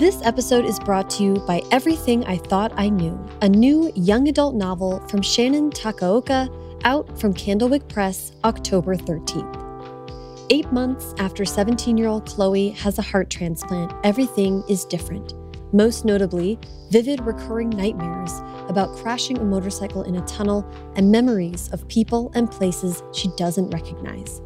This episode is brought to you by Everything I Thought I Knew, a new young adult novel from Shannon Takaoka, out from Candlewick Press October 13th. Eight months after 17 year old Chloe has a heart transplant, everything is different. Most notably, vivid recurring nightmares about crashing a motorcycle in a tunnel and memories of people and places she doesn't recognize.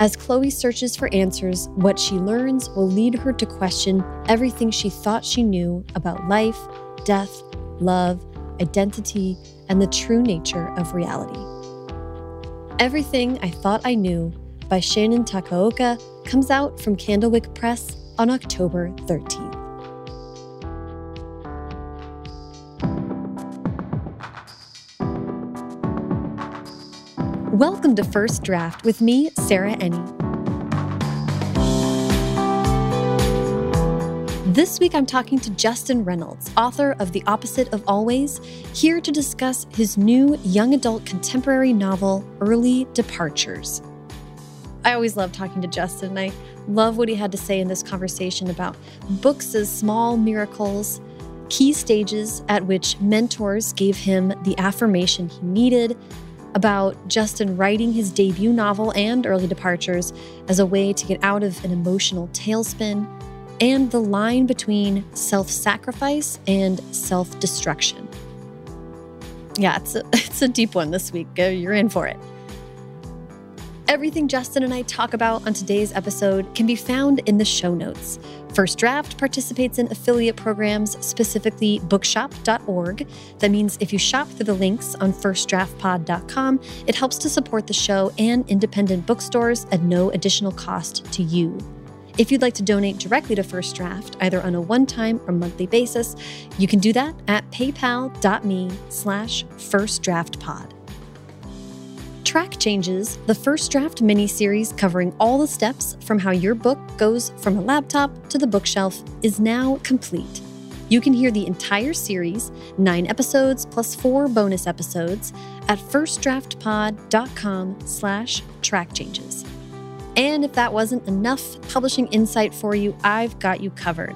As Chloe searches for answers, what she learns will lead her to question everything she thought she knew about life, death, love, identity, and the true nature of reality. Everything I Thought I Knew by Shannon Takaoka comes out from Candlewick Press on October 13th. Welcome to First Draft with me, Sarah Enni. This week I'm talking to Justin Reynolds, author of The Opposite of Always, here to discuss his new young adult contemporary novel, Early Departures. I always love talking to Justin. And I love what he had to say in this conversation about books as small miracles, key stages at which mentors gave him the affirmation he needed, about Justin writing his debut novel and early departures as a way to get out of an emotional tailspin, and the line between self sacrifice and self destruction. Yeah, it's a, it's a deep one this week. You're in for it. Everything Justin and I talk about on today's episode can be found in the show notes. First Draft participates in affiliate programs, specifically bookshop.org. That means if you shop through the links on firstdraftpod.com, it helps to support the show and independent bookstores at no additional cost to you. If you'd like to donate directly to First Draft, either on a one-time or monthly basis, you can do that at paypal.me slash firstdraftpod. Track Changes, the first draft mini series covering all the steps from how your book goes from a laptop to the bookshelf, is now complete. You can hear the entire series, nine episodes plus four bonus episodes, at firstdraftpod.com slash track changes. And if that wasn't enough publishing insight for you, I've got you covered.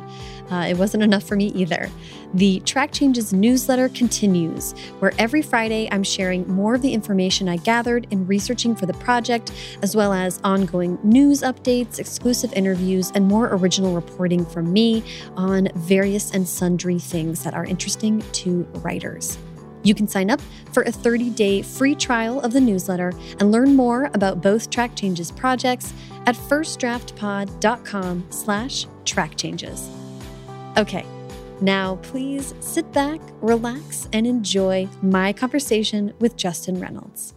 Uh, it wasn't enough for me either. The Track Changes newsletter continues, where every Friday I'm sharing more of the information I gathered in researching for the project, as well as ongoing news updates, exclusive interviews, and more original reporting from me on various and sundry things that are interesting to writers. You can sign up for a 30-day free trial of the newsletter and learn more about both Track Changes projects at firstdraftpod.com slash trackchanges. Okay, now please sit back, relax, and enjoy my conversation with Justin Reynolds.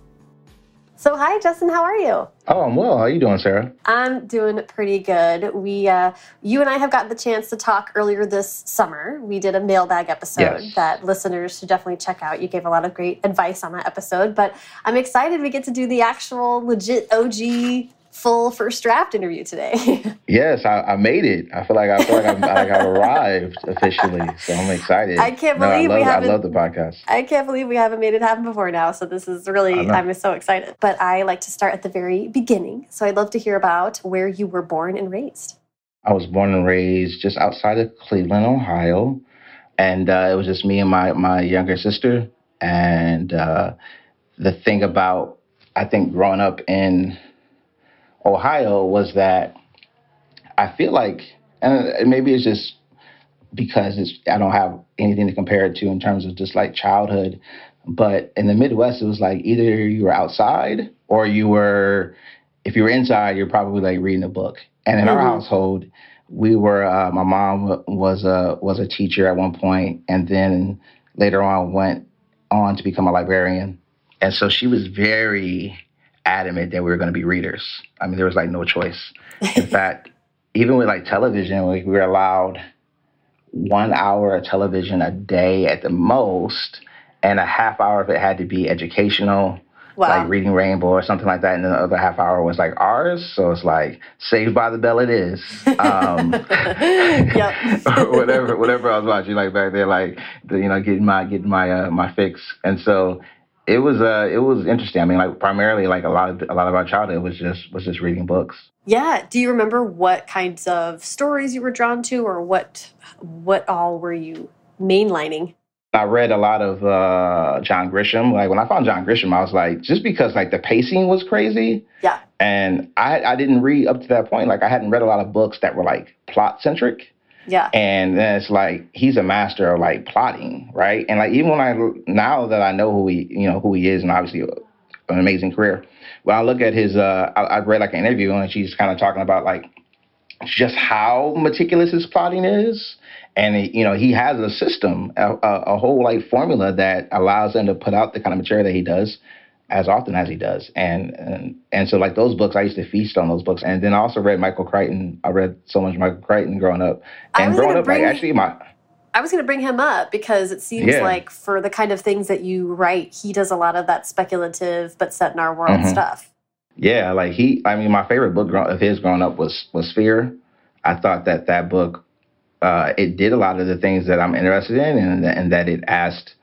So, hi, Justin. How are you? Oh, I'm well. How are you doing, Sarah? I'm doing pretty good. We, uh, you and I have gotten the chance to talk earlier this summer. We did a mailbag episode yes. that listeners should definitely check out. You gave a lot of great advice on that episode, but I'm excited we get to do the actual legit OG full first draft interview today. yes, I, I, made it. I feel like I feel like I've, like I've arrived officially, so I'm excited. I can't believe no, I love, we haven't. I love the podcast. I can't believe we haven't made it happen before now. So this is really I'm so excited. But I like to start at the very beginning. So I'd love to hear about where you were born and raised. I was born and raised just outside of Cleveland, Ohio, and uh, it was just me and my my younger sister. And uh, the thing about I think growing up in Ohio was that I feel like, and maybe it's just because it's I don't have anything to compare it to in terms of just like childhood, but in the Midwest it was like either you were outside or you were, if you were inside, you're probably like reading a book. And in mm-hmm. our household, we were. Uh, my mom was a was a teacher at one point, and then later on went on to become a librarian. And so she was very adamant that we were going to be readers. I mean, there was like no choice. In fact, even with like television, we were allowed one hour of television a day at the most, and a half hour of it had to be educational, wow. like reading Rainbow or something like that, and then the other half hour was like ours. So it's like Saved by the Bell, it is. Um, whatever, whatever I was watching, like back there, like the, you know, getting my getting my uh, my fix, and so it was uh it was interesting. I mean, like primarily like a lot of a lot of our childhood was just was just reading books. Yeah. Do you remember what kinds of stories you were drawn to, or what what all were you mainlining? I read a lot of uh, John Grisham. Like when I found John Grisham, I was like, just because like the pacing was crazy. Yeah. And I I didn't read up to that point. Like I hadn't read a lot of books that were like plot centric. Yeah. And then it's like he's a master of like plotting, right? And like even when I now that I know who he you know who he is, and obviously an amazing career. When I look at his, uh, I, I read like an interview and she's kind of talking about like just how meticulous his plotting is and you know he has a system a, a, whole like formula that allows him to put out the kind of material that he does as often as he does. And and, and so like those books i used to feast on those books. And then i also read michael crichton. I read so much michael crichton growing up. And growing up bring, like actually my i was going to bring him up because it seems yeah. like for the kind of things that you write he does a lot of that speculative but set in our world mm-hmm. stuff. Yeah like he i mean my favorite book of his growing up was was Sphere i thought that that book uh, it did a lot of the things that I'm interested in, and, and that it asked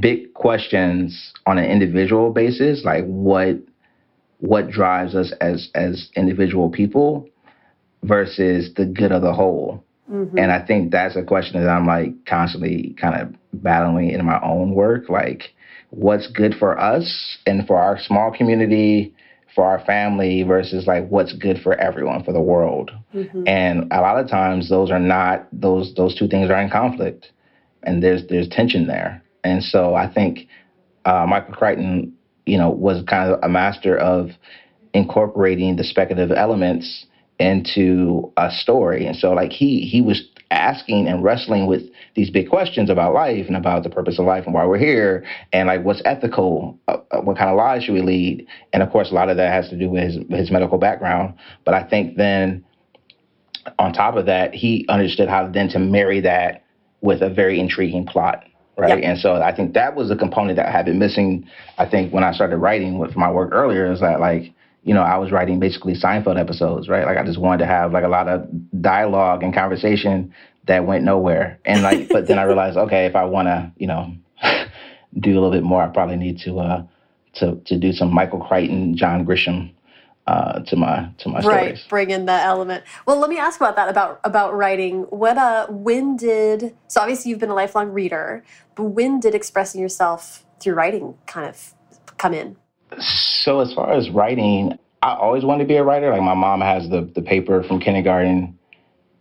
big questions on an individual basis, like what what drives us as as individual people versus the good of the whole. Mm-hmm. And I think that's a question that I'm like constantly kind of battling in my own work, like what's good for us and for our small community for our family versus like what's good for everyone for the world mm-hmm. and a lot of times those are not those those two things are in conflict and there's there's tension there and so i think uh, michael crichton you know was kind of a master of incorporating the speculative elements into a story. And so like he he was asking and wrestling with these big questions about life and about the purpose of life and why we're here and like what's ethical, uh, uh, what kind of lives should we lead, and of course a lot of that has to do with his his medical background. But I think then on top of that, he understood how then to marry that with a very intriguing plot right? Yep. And so I think that was a component that had been missing. I think when I started writing with my work earlier, is that like you know I was writing basically Seinfeld episodes, right? Like I just wanted to have like a lot of dialogue and conversation that went nowhere. And like, but then I realized, okay, if I want to, you know, do a little bit more, I probably need to uh, to to do some Michael Crichton, John Grisham uh, to my to my right, stories. bring in that element. Well, let me ask about that about about writing. What uh, when did so obviously you've been a lifelong reader, but when did expressing yourself through writing kind of come in? So as far as writing, I always wanted to be a writer. Like my mom has the the paper from kindergarten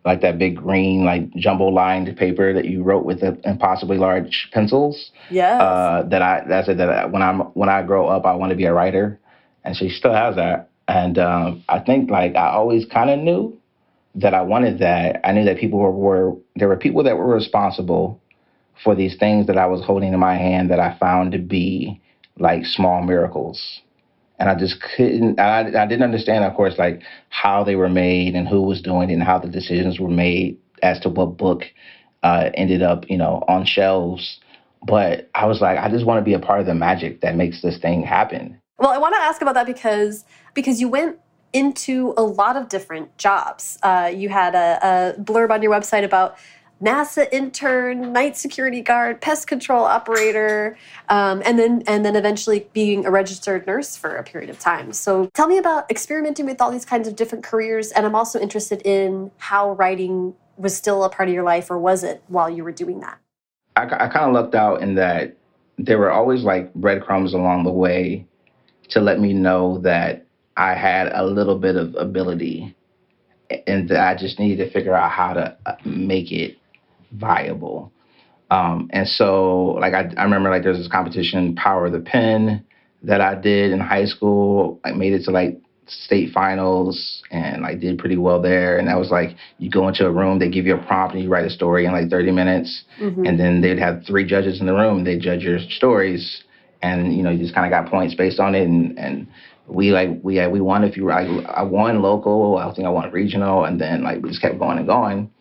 like that big green, like jumbo lined paper that you wrote with impossibly large pencils. Yeah. Uh, that I that's it. That I, when I'm when I grow up, I want to be a writer, and she still has that. And um, I think like I always kind of knew that I wanted that. I knew that people were, were there were people that were responsible for these things that I was holding in my hand that I found to be like small miracles and I just couldn't. I, I didn't understand, of course, like how they were made and who was doing it and how the decisions were made as to what book uh, ended up, you know, on shelves. But I was like, I just want to be a part of the magic that makes this thing happen. Well, I want to ask about that because because you went into a lot of different jobs. Uh, you had a, a blurb on your website about NASA intern, night security guard, pest control operator, um, and then and then eventually being a registered nurse for a period of time. So tell me about experimenting with all these kinds of different careers, and I'm also interested in how writing was still a part of your life, or was it while you were doing that? I, I kind of lucked out in that there were always like breadcrumbs along the way to let me know that I had a little bit of ability and that I just needed to figure out how to uh, make it viable. Um, and so, like, I, I remember like there's this competition, Power of the Pen, that I did in high school. I made it to like state finals and like did pretty well there. And that was like you go into a room, they give you a prompt and you write a story in like 30 minutes. Mm-hmm. And then they'd have three judges in the room. They judge your stories, and you know you just kind of got points based on it. And and we like we we won if you I, I won local. I think I won regional, and then like we just kept going and going.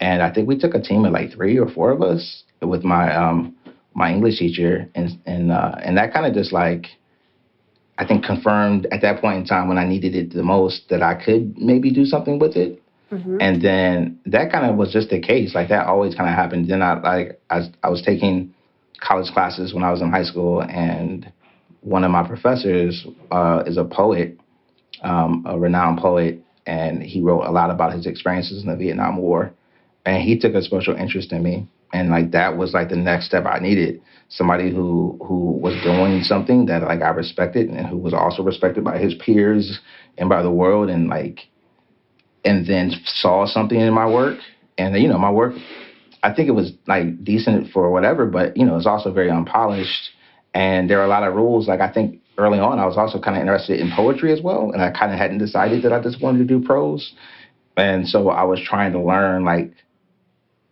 And I think we took a team of like three or four of us with my um, my English teacher, and and uh, and that kind of just like I think confirmed at that point in time when I needed it the most that I could maybe do something with it. Mm-hmm. And then that kind of was just the case. Like that always kind of happened. Then I like I, I was taking college classes when I was in high school, and one of my professors uh, is a poet, um, a renowned poet, and he wrote a lot about his experiences in the Vietnam War and he took a special interest in me and like that was like the next step i needed somebody who who was doing something that like i respected and who was also respected by his peers and by the world and like and then saw something in my work and you know my work i think it was like decent for whatever but you know it's also very unpolished and there are a lot of rules like i think early on i was also kind of interested in poetry as well and i kind of hadn't decided that i just wanted to do prose and so i was trying to learn like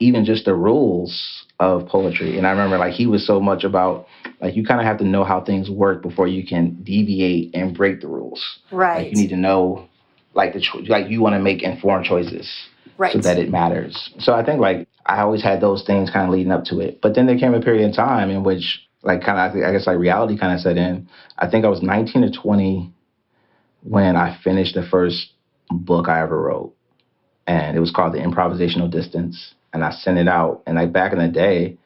even just the rules of poetry. And I remember like he was so much about like you kind of have to know how things work before you can deviate and break the rules. Right. Like you need to know like the cho- like you want to make informed choices right. so that it matters. So I think like I always had those things kind of leading up to it. But then there came a period of time in which like kind of I guess like reality kind of set in. I think I was 19 or 20 when I finished the first book I ever wrote. And it was called The Improvisational Distance and I sent it out. And like back in the day,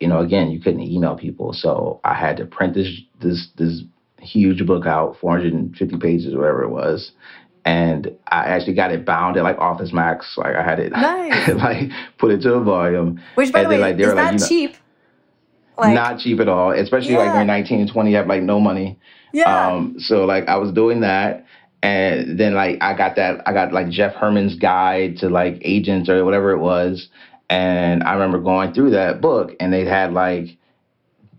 you know, again, you couldn't email people, so I had to print this this this huge book out, 450 pages, or whatever it was. And I actually got it bound at like Office Max. Like I had it nice. like put it to a volume. Which by the way, like, is not like, cheap. Like, not cheap at all. Especially yeah. like when you're 19 and 20, you have like no money. Yeah. Um, so like I was doing that and then like I got that I got like Jeff Herman's guide to like agents or whatever it was. And I remember going through that book and they had like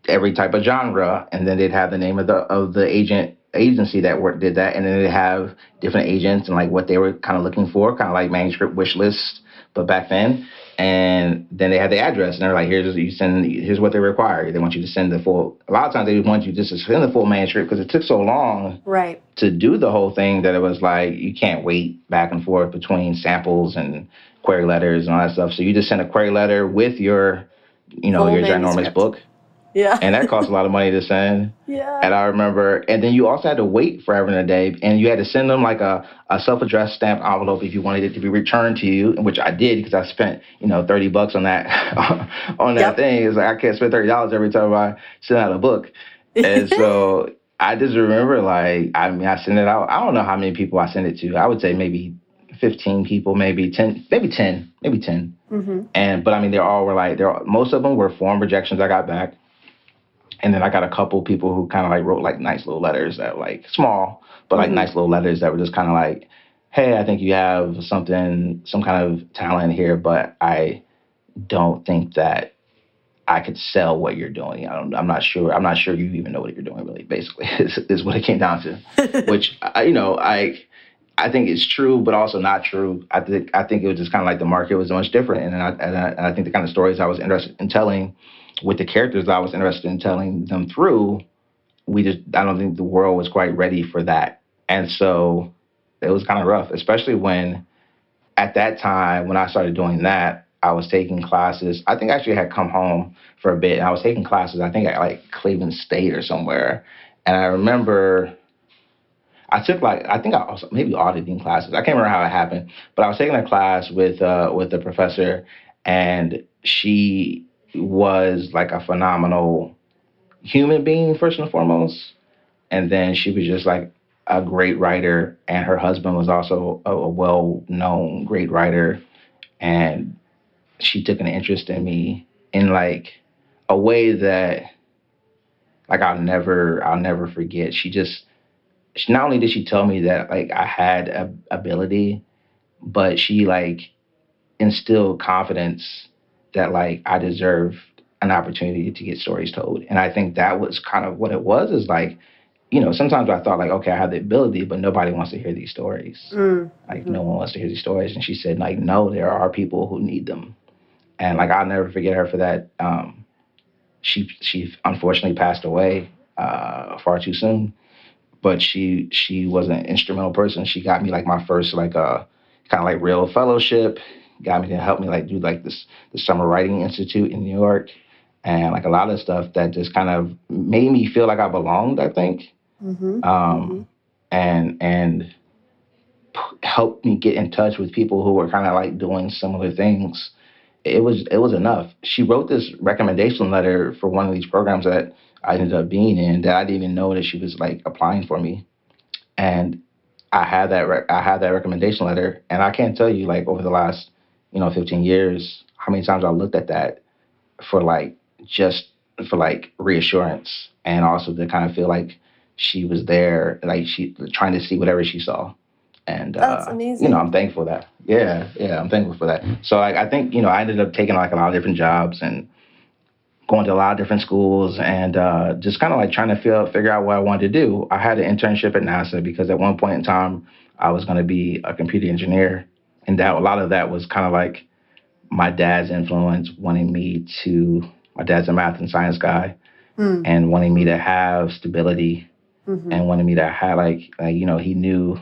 every type of genre and then they'd have the name of the of the agent agency that worked did that and then they'd have different agents and like what they were kind of looking for, kind of like manuscript wish list, but back then. And then they had the address and they're like, here's you send here's what they require. They want you to send the full a lot of times they want you just to send the full manuscript because it took so long right to do the whole thing that it was like you can't wait back and forth between samples and query letters and all that stuff. So you just send a query letter with your, you know, Full your ginormous book. Yeah. and that costs a lot of money to send. Yeah. And I remember, and then you also had to wait forever and a day, and you had to send them like a, a self-addressed stamped envelope if you wanted it to be returned to you, which I did because I spent, you know, 30 bucks on that on that yep. thing. It's like I can't spend $30 every time I send out a book. And so I just remember like, I mean, I sent it out. I don't know how many people I sent it to. I would say maybe 15 people, maybe 10, maybe 10, maybe 10. Mm-hmm. And, but I mean, they all were like, they're, most of them were form rejections I got back. And then I got a couple people who kind of like wrote like nice little letters that like small, but like mm-hmm. nice little letters that were just kind of like, hey, I think you have something, some kind of talent here, but I don't think that I could sell what you're doing. I don't, I'm not sure. I'm not sure you even know what you're doing. Really, basically, is, is what it came down to. Which I, you know, I I think it's true, but also not true. I think I think it was just kind of like the market was much different, and I, and I, and I think the kind of stories I was interested in telling, with the characters I was interested in telling them through, we just I don't think the world was quite ready for that, and so it was kind of rough, especially when at that time when I started doing that, I was taking classes. I think I actually had come home for a bit, and I was taking classes. I think at like Cleveland State or somewhere, and I remember I took like I think I also maybe auditing classes. I can't remember how it happened, but I was taking a class with uh, with the professor, and she was like a phenomenal human being first and foremost, and then she was just like a great writer, and her husband was also a, a well known great writer, and she took an interest in me in like a way that like I'll never I'll never forget. She just she, not only did she tell me that like I had a ability, but she like instilled confidence that like I deserved an opportunity to get stories told. And I think that was kind of what it was is like, you know, sometimes I thought like, okay, I have the ability, but nobody wants to hear these stories. Mm. Like mm-hmm. no one wants to hear these stories. And she said, like, no, there are people who need them. And like I'll never forget her for that. Um, she she unfortunately passed away uh, far too soon but she she was an instrumental person. She got me like my first like uh kind of like real fellowship. Got me to help me like do like this the summer writing institute in New York, and like a lot of stuff that just kind of made me feel like I belonged. I think, mm-hmm. Um, mm-hmm. and and helped me get in touch with people who were kind of like doing similar things. It was it was enough. She wrote this recommendation letter for one of these programs that I ended up being in that I didn't even know that she was like applying for me, and I had that re- I had that recommendation letter, and I can't tell you like over the last you know, 15 years, how many times I looked at that for like just for like reassurance and also to kind of feel like she was there, like she trying to see whatever she saw. And That's uh, amazing. you know, I'm thankful for that. Yeah, yeah, I'm thankful for that. So like, I think you know, I ended up taking like a lot of different jobs and going to a lot of different schools and uh, just kind of like trying to feel, figure out what I wanted to do. I had an internship at NASA because at one point in time I was going to be a computer engineer, and that a lot of that was kind of like my dad's influence, wanting me to. My dad's a math and science guy, Mm. and wanting me to have stability Mhm. and wanting me to have like, like you know he knew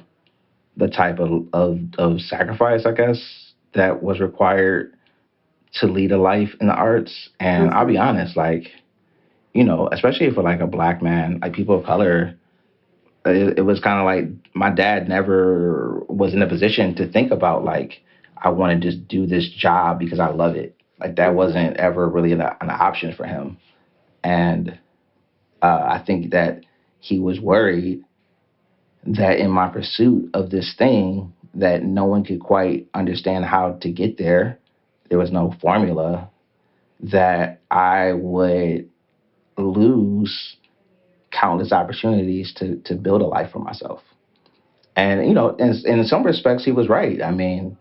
the type of, of of sacrifice I guess that was required to lead a life in the arts and I'll be honest like you know especially for like a black man like people of color it, it was kind of like my dad never was in a position to think about like I want to just do this job because I love it. Like that wasn't ever really an, an option for him. And uh, I think that he was worried that in my pursuit of this thing that no one could quite understand how to get there. There was no formula that i would lose countless opportunities to to build a life for myself and you know in, in some respects he was right i mean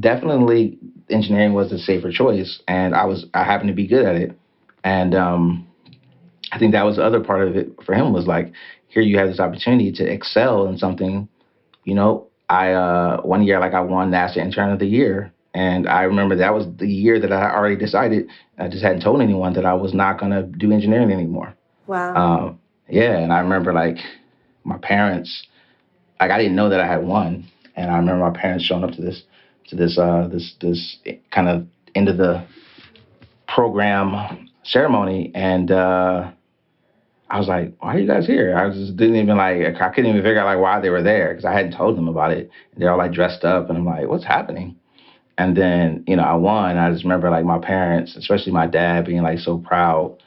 definitely engineering was a safer choice and i was i happened to be good at it and um I think that was the other part of it for him was like, here you have this opportunity to excel in something. You know, I uh, one year like I won NASA Intern of the Year, and I remember that was the year that I already decided. I just hadn't told anyone that I was not gonna do engineering anymore. Wow. Um, yeah, and I remember like my parents, like I didn't know that I had won, and I remember my parents showing up to this to this uh, this this kind of end of the program ceremony, and uh, I was like, "Why are you guys here?" I just didn't even like I couldn't even figure out like why they were there because I hadn't told them about it. They're all like dressed up, and I'm like, "What's happening?" And then you know I won. I just remember like my parents, especially my dad, being like so proud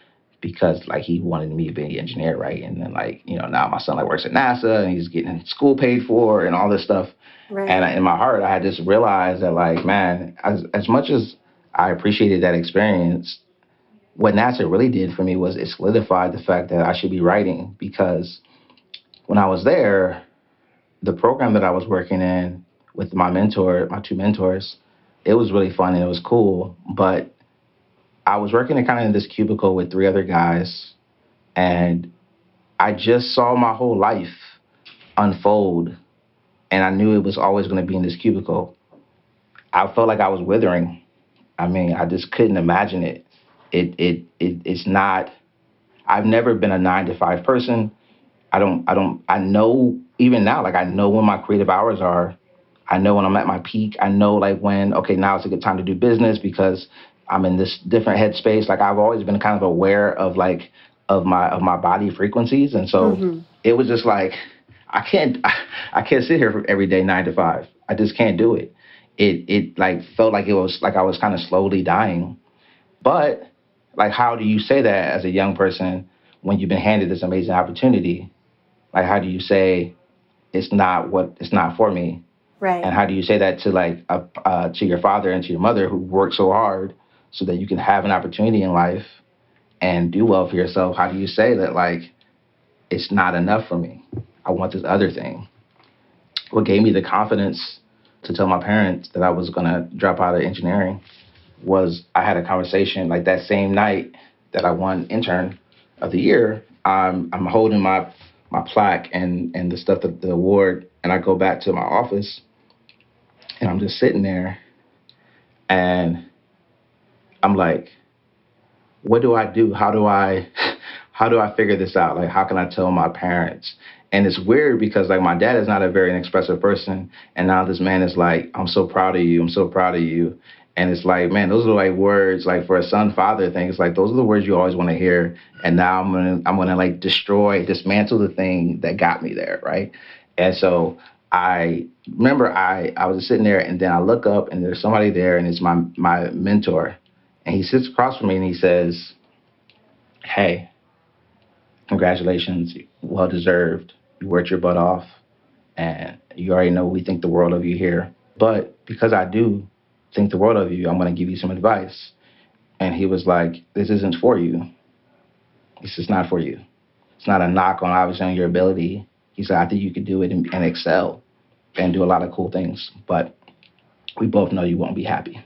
because like he wanted me to be an engineer, right? And then like you know now my son like works at NASA and he's getting school paid for and all this stuff. right. And I, in my heart, I had just realized that, like, man, as as much as I appreciated that experience, what NASA really did for me was it solidified the fact that I should be writing because when I was there, the program that I was working in with my mentor, my two mentors, it was really fun and it was cool. But I was working in kind of in this cubicle with three other guys, and I just saw my whole life unfold and I knew it was always going to be in this cubicle. I felt like I was withering. I mean, I just couldn't imagine it. It it, it it's not. I've never been a nine to five person. I don't I don't I know even now like I know when my creative hours are. I know when I'm at my peak. I know like when okay now it's a good time to do business because I'm in this different headspace. Like I've always been kind of aware of like of my of my body frequencies, and so Mhm. it was just like I can't I can't sit here for every day nine to five. I just can't do it. It it like felt like it was like I was kind of slowly dying. But like how do you say that as a young person when you've been handed this amazing opportunity? Like how do you say it's not what it's not for me? right. And how do you say that to like uh, uh, to your father and to your mother who worked so hard so that you can have an opportunity in life and do well for yourself? How do you say that like it's not enough for me? I want this other thing. What gave me the confidence to tell my parents that I was gonna drop out of engineering was I had a conversation like that same night that I won intern of the year. I'm I'm holding my my plaque and and the stuff that the award, and I go back to my office, and I'm just sitting there, and I'm like, what do I do? How do I how do I figure this out? Like how can I tell my parents? And it's weird because like my dad is not a very expressive person, and now this man is like, I'm so proud of you. I'm so proud of you. And it's like, man, those are like words like for a son father thing. It's like those are the words you always want to hear. And now I'm gonna I'm gonna like destroy, dismantle the thing that got me there, right? And so I remember I I was sitting there and then I look up and there's somebody there and it's my my mentor. And he sits across from me and he says, Hey, congratulations, well deserved. You worked your butt off and you already know we think the world of you here. But because I do think the world of you. I'm going to give you some advice. And he was like, This isn't for you. This is not for you. It's not a knock on obviously on your ability. He said, I think you could do it and, and excel and do a lot of cool things, but we both know you won't be happy.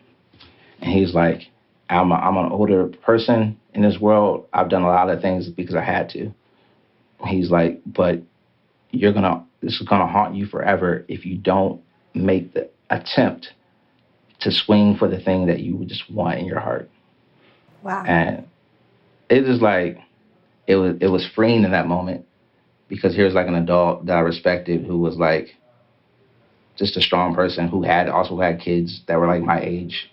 And he's like, I'm, a, I'm an older person in this world. I've done a lot of things because I had to. He's like, but you're gonna, this is gonna haunt you forever if you don't make the attempt to swing for the thing that you just want in your heart. Wow. And it was like it was it was freeing in that moment because here's like an adult that I respected who was like just a strong person who had also had kids that were like my age.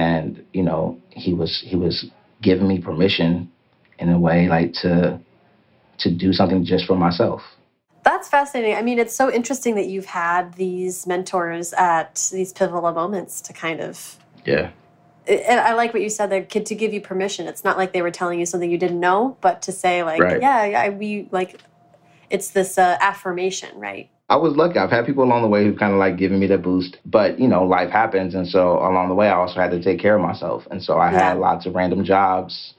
And, you know, he was he was giving me permission in a way like to to do something just for myself. That's fascinating. I mean, it's so interesting that you've had these mentors at these pivotal moments to kind of Yeah. And I like what you said there, kid, to give you permission. It's not like they were telling you something you didn't know, but to say like, Right. yeah, yeah, we like, it's this uh, affirmation, right? I was lucky. I've had people along the way who kind of like given me the boost, but you know, life happens, and so along the way, I also had to take care of myself, and so I Yeah. had lots of random jobs,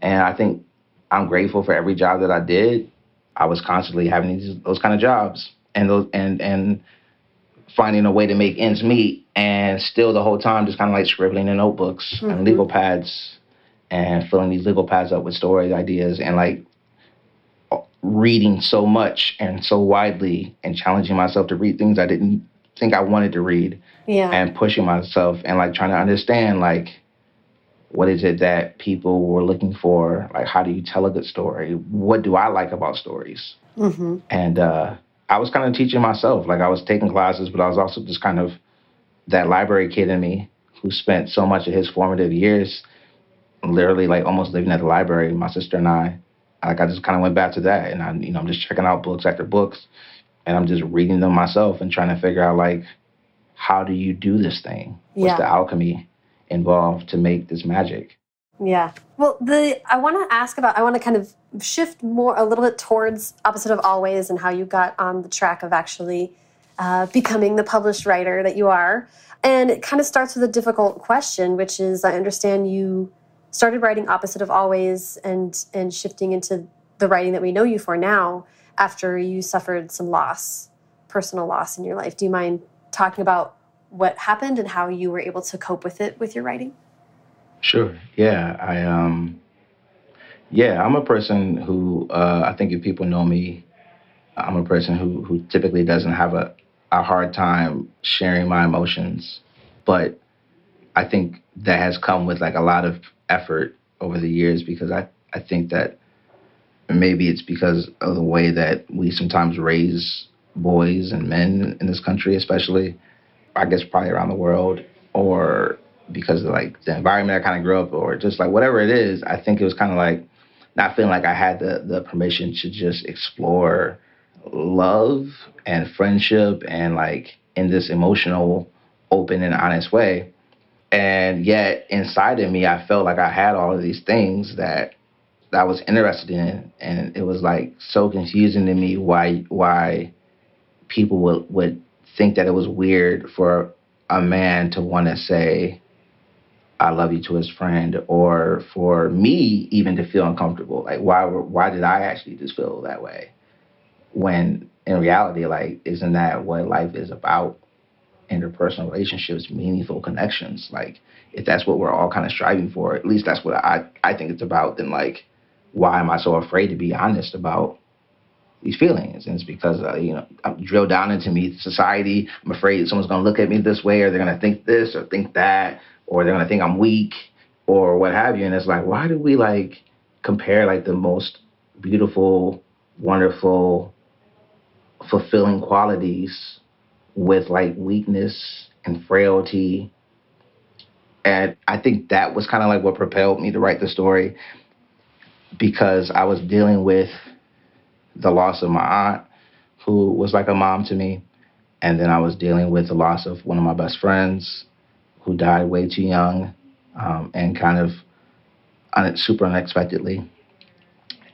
and I think I'm grateful for every job that I did. I was constantly having these those kind of jobs, and those and and finding a way to make ends meet, and still the whole time just kind of like scribbling in notebooks Mhm. and legal pads, and filling these legal pads up with stories, ideas, and like reading so much and so widely and challenging myself to read things I didn't think I wanted to read Yeah. and pushing myself and like trying to understand like what is it that people were looking for? Like how do you tell a good story? What do I like about stories? Hmm and uh I was kind of teaching myself. Like I was taking classes but I was also just kind of that library kid in me who spent so much of his formative years literally like almost living at the library my sister and I like I just kind of went back to that, and I, you know, I'm just checking out books after books, and I'm just reading them myself and trying to figure out like, how do you do this thing? What's Yeah. the alchemy involved to make this magic? Yeah. Well, the I want to ask about. I want to kind of shift more a little bit towards opposite of always and how you got on the track of actually uh, becoming the published writer that you are. And it kind of starts with a difficult question, which is I understand you started writing opposite of always and and shifting into the writing that we know you for now after you suffered some loss, personal loss in your life. Do you mind talking about what happened and how you were able to cope with it with your writing? Sure. Yeah. I um. Yeah, I'm a person who uh, I think if people know me, I'm a person who who typically doesn't have a a hard time sharing my emotions, but I think that has come with like a lot of effort over the years because I I think that maybe it's because of the way that we sometimes raise boys and men in this country, especially. I guess probably around the world, or because of like the environment I kind of grew up, or just like whatever it is. I think it was kind of like not feeling like I had the the permission to just explore love and friendship and like in this emotional, open and honest way. And yet inside of me, I felt like I had all of these things that that I was interested in, and it was like so confusing to me why why people would would think that it was weird for a man to want to say I love you to his friend, or for me even to feel uncomfortable. Like why why did I actually just feel that way? When in reality, like isn't that what life is about? Interpersonal relationships, meaningful connections. Like if that's what we're all kind of striving for, at least that's what I I think it's about. Then like why am I so afraid to be honest about these feelings? And it's because uh, you know I'm drilled down into me society. I'm afraid someone's gonna look at me this way, or they're gonna think this or think that, or they're gonna think I'm weak, or what have you. And it's like, why do we like compare like the most beautiful, wonderful, fulfilling qualities with like weakness and frailty? And I think that was kind of like what propelled me to write the story because I was dealing with the loss of my aunt, who was like a mom to me. And then I was dealing with the loss of one of my best friends who died way too young um, and kind of un- super unexpectedly.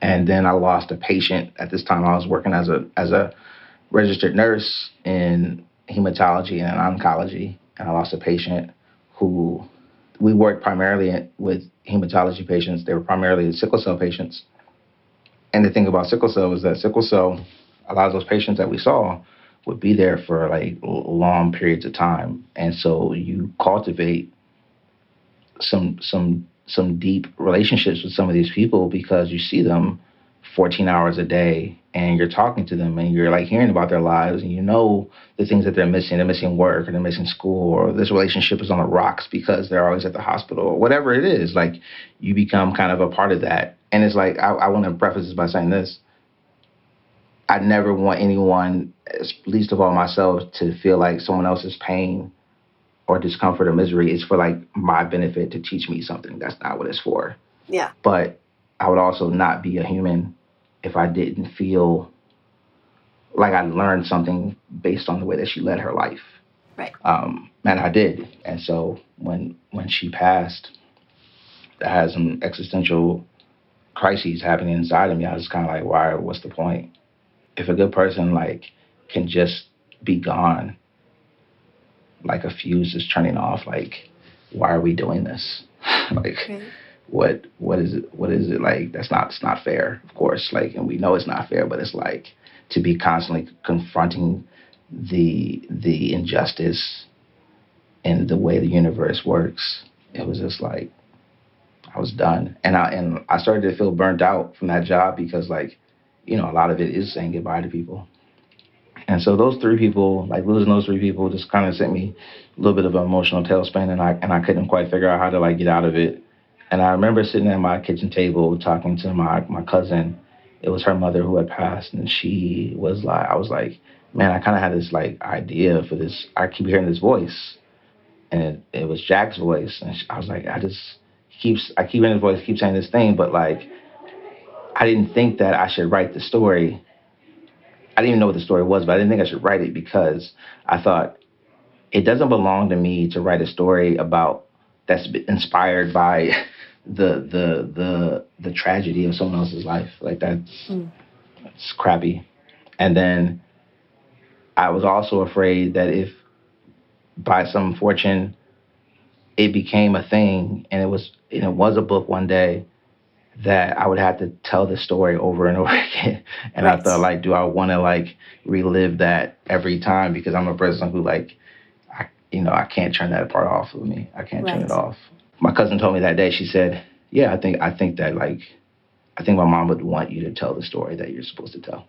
And then I lost a patient. At this time, I was working as a as a registered nurse in hematology and oncology, and I lost a patient who we worked primarily with hematology patients. They were primarily sickle cell patients. And the thing about sickle cell is that sickle cell, a lot of those patients that we saw would be there for like long periods of time. And so you cultivate some some some deep relationships with some of these people because you see them 14 hours a day and you're talking to them and you're like hearing about their lives and you know the things that they're missing. They're missing work or they're missing school or this relationship is on the rocks because they're always at the hospital or whatever it is. Like you become kind of a part of that. And it's like i, I want to preface this by saying this. I never want anyone least of all myself to feel like someone else's pain or discomfort or misery is for like my benefit to teach me something. That's not what it's for. Yeah. But i would also not be a human if I didn't feel like I learned something based on the way that she led her life. Right. Um, and I did. And so when when she passed, I had some existential crises happening inside of me. I was kind of like, why? What's the point? If a good person like can just be gone, like a fuse is turning off, like, why are we doing this? like. Right what what is it what is it like? That's not it's not fair of course like and we know it's not fair but it's like to be constantly confronting the the injustice and the way the universe works. It was just like I was done. And I and I started to feel burnt out from that job because like you know a lot of it is saying goodbye to people. And so those three people like losing those three people just kind of sent me a little bit of an emotional tailspin and I and I couldn't quite figure out how to like get out of it and I remember sitting at my kitchen table talking to my, my cousin. It was her mother who had passed, and she was like, I was like, man, I kind of had this like idea for this. I keep hearing this voice, and it, it was Jack's voice, and she, I was like, I just keeps I keep hearing his voice, keep saying this thing, but like, I didn't think that I should write the story. I didn't even know what the story was, but I didn't think I should write it because I thought it doesn't belong to me to write a story about that's inspired by the the the the tragedy of someone else's life. Like that's mm. that's crappy. And then I was also afraid that if by some fortune it became a thing and it was and it was a book one day that I would have to tell the story over and over again. And right. I thought like, do I want to like relive that every time? Because I'm a person who like, you know, I can't turn that part off of me. I can't right. turn it off my cousin told me that day. She said, "Yeah, I think I think that like, I think my mom would want you to tell the story that you're supposed to tell."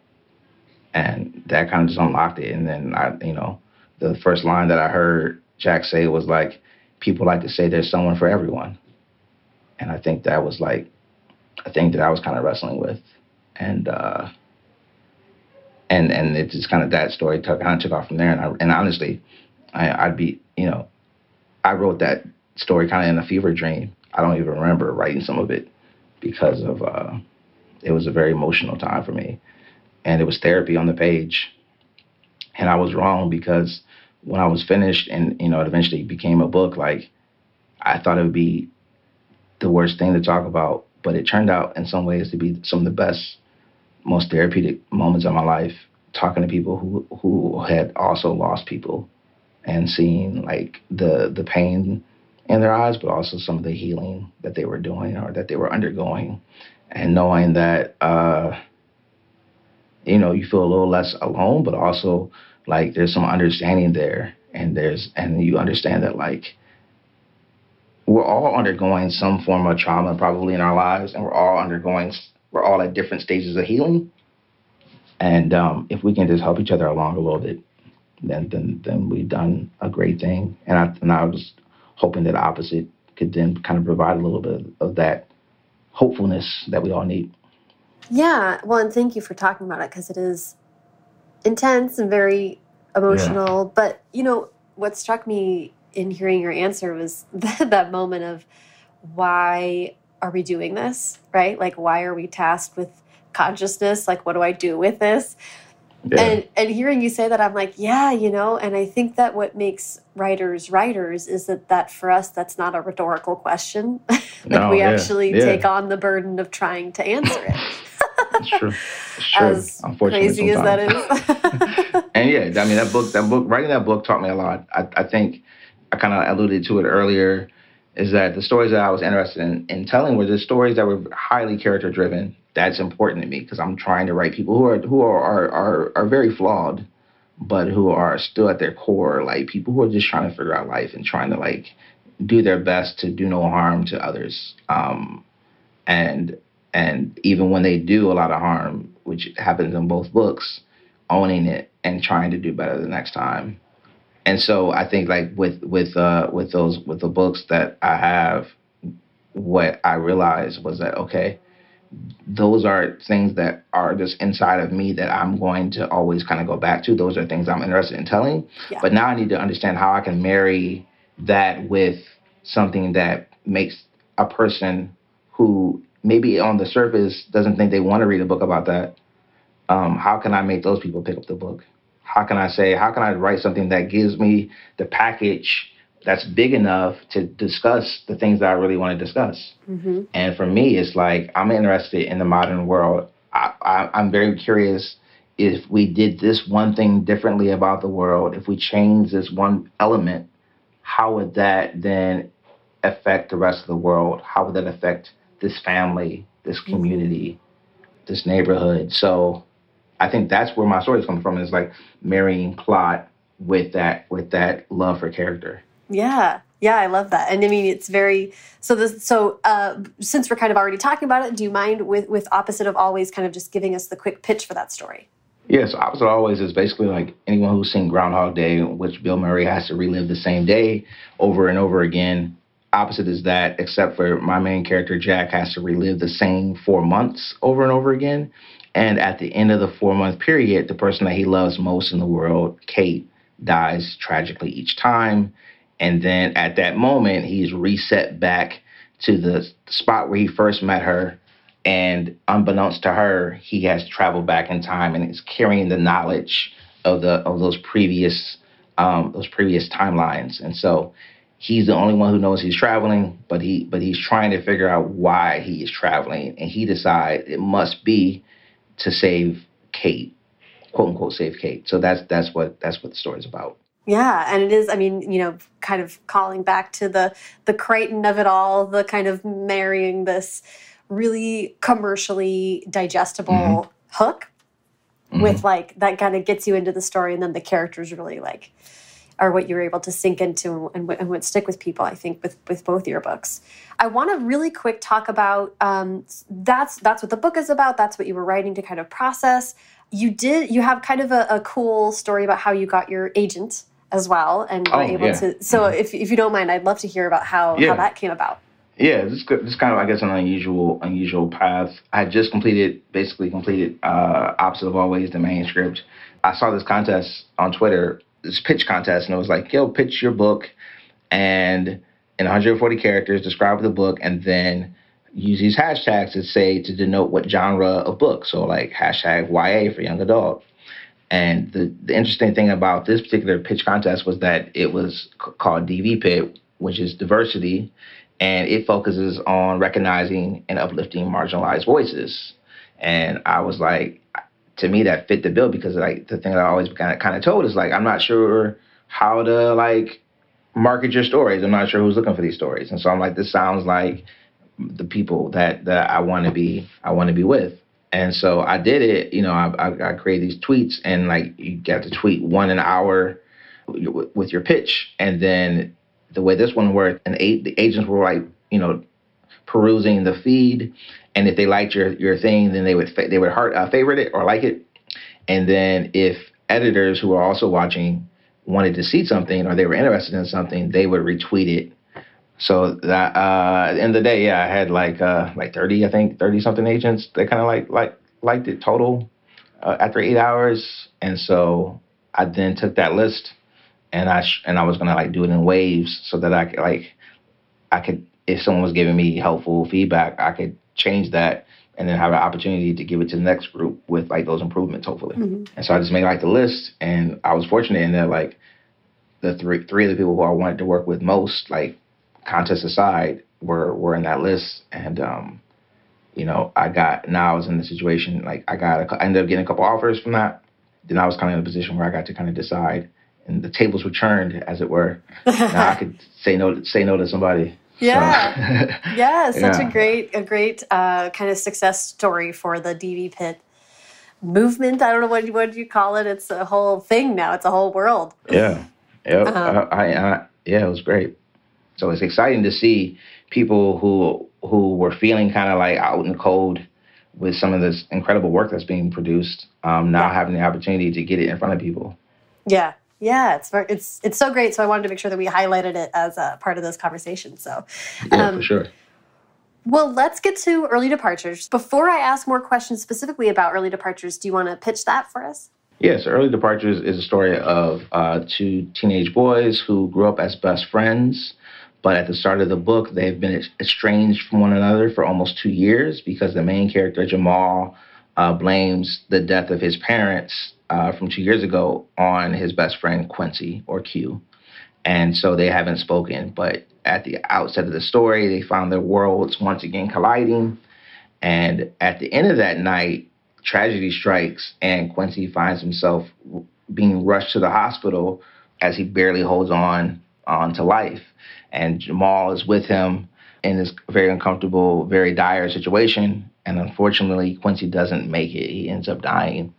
And that kind of just unlocked it. And then I, you know, the first line that I heard Jack say was like, "People like to say there's someone for everyone," and I think that was like a thing that I was kind of wrestling with, and. uh and and it just kind of that story took kind of took off from there. And I, and honestly, I, I'd be you know, I wrote that story kind of in a fever dream. I don't even remember writing some of it because of uh, it was a very emotional time for me, and it was therapy on the page. And I was wrong because when I was finished, and you know, it eventually became a book. Like I thought it would be the worst thing to talk about, but it turned out in some ways to be some of the best, most therapeutic moments of my life. Talking to people who who had also lost people, and seeing like the the pain in their eyes, but also some of the healing that they were doing or that they were undergoing, and knowing that uh, you know you feel a little less alone, but also like there's some understanding there, and there's and you understand that like we're all undergoing some form of trauma probably in our lives, and we're all undergoing we're all at different stages of healing. And um, if we can just help each other along a little bit, then then then we've done a great thing. And I and I was hoping that the opposite could then kind of provide a little bit of that hopefulness that we all need. Yeah, well, and thank you for talking about it because it is intense and very emotional. Yeah. But, you know, what struck me in hearing your answer was that, that moment of why are we doing this, right? Like, why are we tasked with consciousness? Like, what do I do with this? Yeah. And and hearing you say that, I'm like, yeah, you know. And I think that what makes writers writers is that that for us, that's not a rhetorical question. like no, we yeah, actually yeah. take on the burden of trying to answer it. it's true. It's true. As crazy sometimes. as that is. and yeah, I mean that book, that book, writing that book taught me a lot. I, I think I kind of alluded to it earlier, is that the stories that I was interested in, in telling were the stories that were highly character driven. That's important to me because I'm trying to write people who are who are, are are are very flawed, but who are still at their core like people who are just trying to figure out life and trying to like do their best to do no harm to others. Um, and and even when they do a lot of harm, which happens in both books, owning it and trying to do better the next time. And so I think like with with uh, with those with the books that I have, what I realized was that okay, those are things that are just inside of me that I'm going to always kind of go back to. Those are things I'm interested in telling. Yeah. But now I need to understand how I can marry that with something that makes a person who maybe on the surface doesn't think they want to read a book about that. Um, how can I make those people pick up the book? How can I say, how can I write something that gives me the package that's big enough to discuss the things that I really want to discuss? Mm-hmm. And for me, it's like I'm interested in the modern world. I, I, I'm very curious if we did this one thing differently about the world, if we change this one element, how would that then affect the rest of the world? How would that affect this family, this mm-hmm. community, this neighborhood? So I think that's where my story is coming from. Is like marrying plot with that with that love for character. Yeah. Yeah, I love that. And I mean, it's very so. This so uh, since we're kind of already talking about it, do you mind with with opposite of always kind of just giving us the quick pitch for that story? Yeah, so opposite of always is basically like anyone who's seen Groundhog Day, which Bill Murray has to relive the same day over and over again. Opposite is that, except for my main character Jack has to relive the same four months over and over again. And at the end of the four month period, the person that he loves most in the world, Kate, dies tragically each time. And then at that moment, he's reset back to the spot where he first met her. And unbeknownst to her, he has traveled back in time and is carrying the knowledge of the of those previous um, those previous timelines. And so he's the only one who knows he's traveling, but he but he's trying to figure out why he is traveling. And he decides it must be to save Kate, quote unquote, save Kate. So that's that's what that's what the story is about. Yeah, and it is. I mean, you know, kind of calling back to the the Crichton of it all, the kind of marrying this really commercially digestible mm -hmm. hook mm -hmm. with like that kind of gets you into the story, and then the characters really like are what you're able to sink into and, and what stick with people. I think with with both your books. I want to really quick talk about um, that's that's what the book is about. That's what you were writing to kind of process. You did you have kind of a, a cool story about how you got your agent as well and were oh, able yeah. to. So mm-hmm. if if you don't mind, I'd love to hear about how yeah. how that came about. Yeah, this this kind of I guess an unusual unusual path. I had just completed basically completed uh, opposite of always the manuscript. I saw this contest on Twitter this pitch contest, and it was like, yo, pitch your book, and in 140 characters, describe the book, and then use these hashtags to say to denote what genre of book. So like hashtag YA for young adult. And the, the interesting thing about this particular pitch contest was that it was called DV Pit, which is diversity, and it focuses on recognizing and uplifting marginalized voices. And I was like, to me that fit the bill because like the thing that I always kind of kind of told is like I'm not sure how to like market your stories. I'm not sure who's looking for these stories, and so I'm like this sounds like the people that that I want to be I want to be with. And so I did it. You know, I, I, I created these tweets, and like you got to tweet one an hour with your pitch, and then the way this one worked, and the agents were like, you know, perusing the feed, and if they liked your your thing, then they would they would heart uh, favorite it or like it, and then if editors who were also watching wanted to see something or they were interested in something, they would retweet it. So that uh, at the end of the day, yeah, I had like uh, like thirty, I think thirty something agents that kind of like like liked it total uh, after eight hours, and so I then took that list and I and I was gonna like do it in waves so that I could like I could if someone was giving me helpful feedback, I could change that and then have an opportunity to give it to the next group with like those improvements, hopefully. Mm-hmm. And so I just made like the list, and I was fortunate in that like the three three of the people who I wanted to work with most, like contest aside, were were in that list, and um, you know, I got now I was in the situation like I got a, I ended up getting a couple offers from that. Then I was kind of in a position where I got to kind of decide and the tables were turned, as it were. now I could say no, say no to somebody. Yeah, so, yeah, such yeah. a great, a great uh, kind of success story for the DV Pit movement. I don't know what what you call it. It's a whole thing now. It's a whole world. Yeah, yeah, um, I, I, yeah, it was great. So it's exciting to see people who who were feeling kind of like out in the cold with some of this incredible work that's being produced um, now yeah. having the opportunity to get it in front of people. Yeah, yeah, it's very, it's it's so great. So I wanted to make sure that we highlighted it as a part of this conversation. So yeah, um, for sure. Well, let's get to early departures. Before I ask more questions specifically about early departures, do you want to pitch that for us? Yes, Early Departures is a story of uh, two teenage boys who grew up as best friends, but at the start of the book, they've been estranged from one another for almost two years because the main character, Jamal, uh, blames the death of his parents uh, from two years ago on his best friend, Quincy, or Q. And so they haven't spoken. But at the outset of the story, they found their worlds once again colliding. And at the end of that night, tragedy strikes, and Quincy finds himself being rushed to the hospital as he barely holds on on to life. And Jamal is with him in this very uncomfortable, very dire situation. And unfortunately, Quincy doesn't make it. He ends up dying.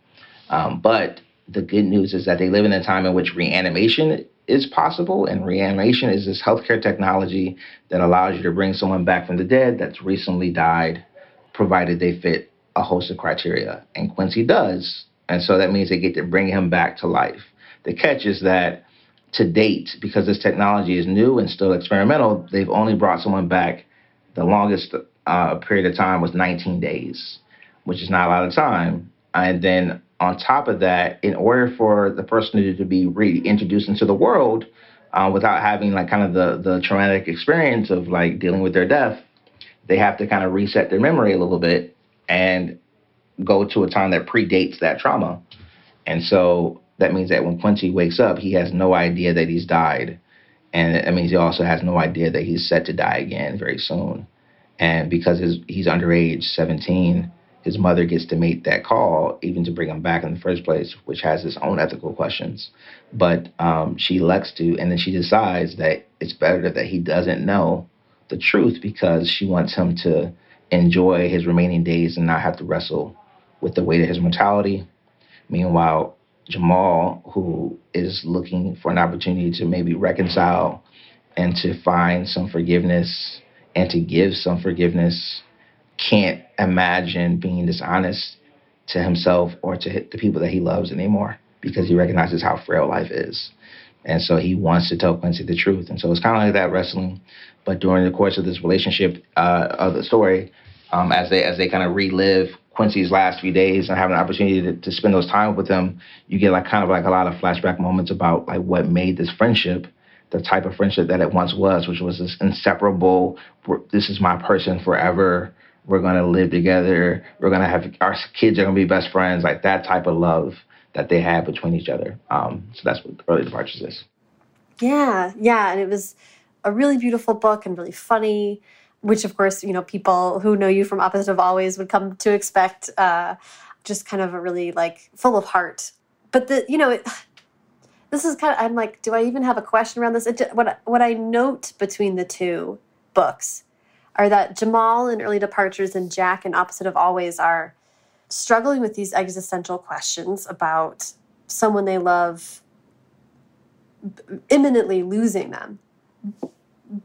Um, but the good news is that they live in a time in which reanimation is possible. And reanimation is this healthcare technology that allows you to bring someone back from the dead that's recently died, provided they fit a host of criteria. And Quincy does. And so that means they get to bring him back to life. The catch is that to date, because this technology is new and still experimental, they've only brought someone back. The longest uh, period of time was 19 days, which is not a lot of time. And then on top of that, in order for the person to be reintroduced into the world uh, without having like kind of the, the traumatic experience of like dealing with their death, they have to kind of reset their memory a little bit and go to a time that predates that trauma. And so that means that when Quincy wakes up, he has no idea that he's died. And that means he also has no idea that he's set to die again very soon. And because his, he's underage, 17, his mother gets to make that call, even to bring him back in the first place, which has its own ethical questions. But um, she elects to, and then she decides that it's better that he doesn't know the truth because she wants him to enjoy his remaining days and not have to wrestle with the weight of his mortality. Meanwhile, Jamal, who is looking for an opportunity to maybe reconcile and to find some forgiveness and to give some forgiveness can't imagine being dishonest to himself or to the people that he loves anymore because he recognizes how frail life is. And so he wants to tell Quincy the truth. And so it's kind of like that wrestling. But during the course of this relationship uh, of the story, um, as they as they kind of relive Quincy's last few days and have an opportunity to, to spend those time with him, you get like kind of like a lot of flashback moments about like what made this friendship the type of friendship that it once was, which was this inseparable, this is my person forever we're going to live together. We're going to have our kids are going to be best friends, like that type of love that they had between each other. Um, so that's what Early Departures is. Yeah, yeah. And it was a really beautiful book and really funny, which, of course, you know, people who know you from Opposite of Always would come to expect. Uh, just kind of a really like full of heart. But the, you know, it, this is kind of, I'm like, do I even have a question around this? It, what, what I note between the two books are that Jamal in Early Departures and Jack in Opposite of Always are struggling with these existential questions about someone they love imminently losing them.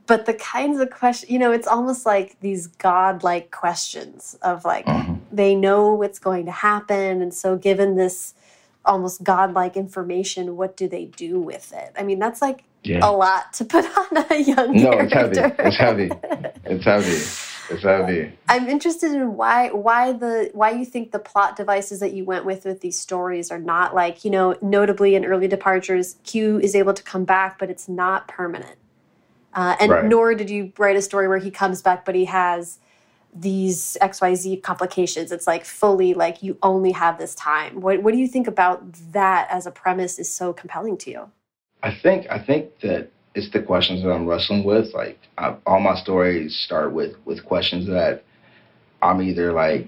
But the kinds of questions, you know, it's almost like these godlike questions of like, mm -hmm. they know what's going to happen. And so, given this almost godlike information, what do they do with it? I mean, that's like yeah. a lot to put on a young no, character. it's heavy. It's heavy. It's heavy. It's heavy. I'm interested in why why the why you think the plot devices that you went with with these stories are not like you know notably in early departures Q is able to come back but it's not permanent, uh, and right. nor did you write a story where he comes back but he has these XYZ complications. It's like fully like you only have this time. What what do you think about that as a premise is so compelling to you? I think I think that it's the questions that I'm wrestling with. Like I, all my stories start with with questions that I'm either like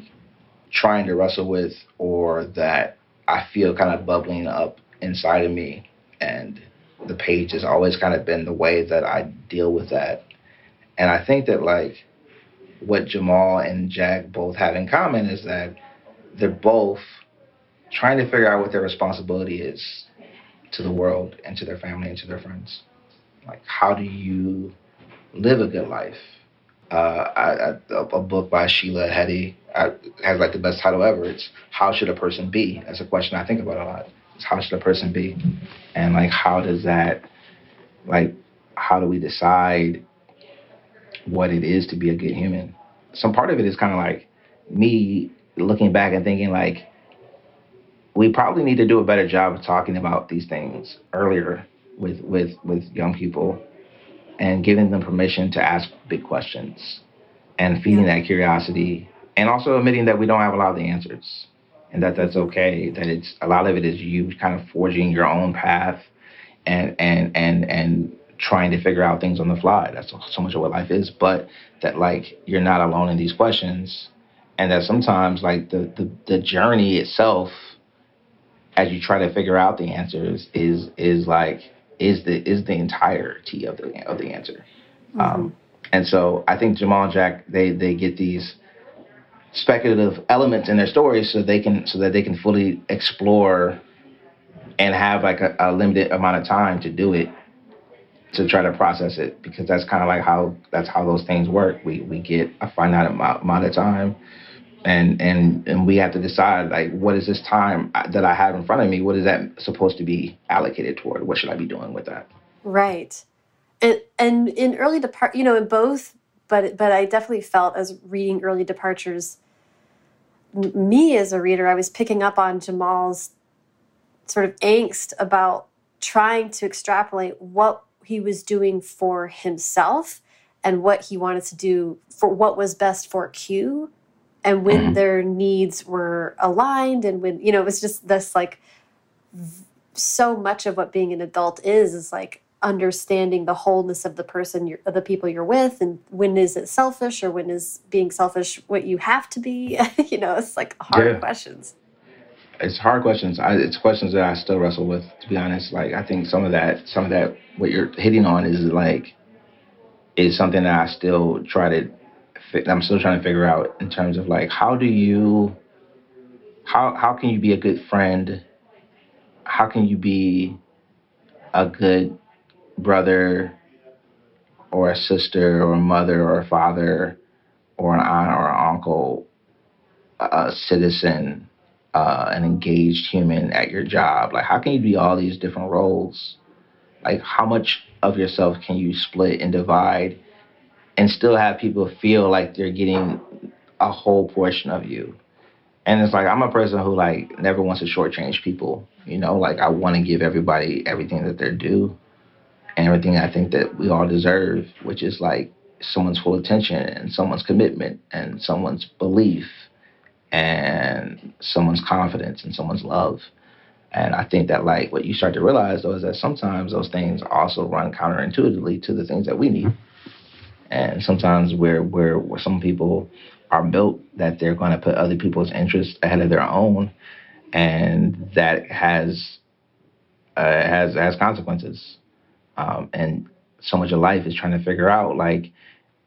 trying to wrestle with or that I feel kind of bubbling up inside of me. and the page has always kind of been the way that I deal with that. And I think that like what Jamal and Jack both have in common is that they're both trying to figure out what their responsibility is to the world and to their family and to their friends. Like, how do you live a good life? Uh, I, I, a book by Sheila Heti uh, has like the best title ever. It's "How Should a Person Be?" That's a question I think about a lot. How should a person be, and like how does that, like, how do we decide what it is to be a good human? Some part of it is kind of like me looking back and thinking like we probably need to do a better job of talking about these things earlier with with with young people and giving them permission to ask big questions and feeding yeah. that curiosity and also admitting that we don't have a lot of the answers and that that's okay that it's a lot of it is you kind of forging your own path and and and and trying to figure out things on the fly that's so much of what life is but that like you're not alone in these questions and that sometimes like the the, the journey itself as you try to figure out the answers is is like is the is the entirety of the of the answer. Mm-hmm. Um, and so I think Jamal and Jack they they get these speculative elements in their stories so they can so that they can fully explore and have like a, a limited amount of time to do it to try to process it because that's kind of like how that's how those things work. We we get a finite amount, amount of time and and and we have to decide like what is this time that I have in front of me? What is that supposed to be allocated toward? What should I be doing with that? Right, and and in early depart, you know, in both, but but I definitely felt as reading early departures. Me as a reader, I was picking up on Jamal's sort of angst about trying to extrapolate what he was doing for himself and what he wanted to do for what was best for Q and when mm-hmm. their needs were aligned and when you know it was just this like so much of what being an adult is is like understanding the wholeness of the person you're of the people you're with and when is it selfish or when is being selfish what you have to be you know it's like hard yeah. questions it's hard questions I, it's questions that i still wrestle with to be honest like i think some of that some of that what you're hitting on is like is something that i still try to I'm still trying to figure out in terms of like how do you how how can you be a good friend? How can you be a good brother or a sister or a mother or a father or an aunt or an uncle, a citizen, uh, an engaged human at your job? Like, how can you be all these different roles? Like, how much of yourself can you split and divide and still have people feel like they're getting a whole portion of you. And it's like I'm a person who like never wants to shortchange people. You know, like I want to give everybody everything that they're due and everything I think that we all deserve, which is like someone's full attention and someone's commitment and someone's belief and someone's confidence and someone's love. And I think that like what you start to realize though is that sometimes those things also run counterintuitively to the things that we need. And sometimes where where, some people are built that they're going to put other people's interests ahead of their own, and that has uh, has has consequences. Um, and so much of life is trying to figure out like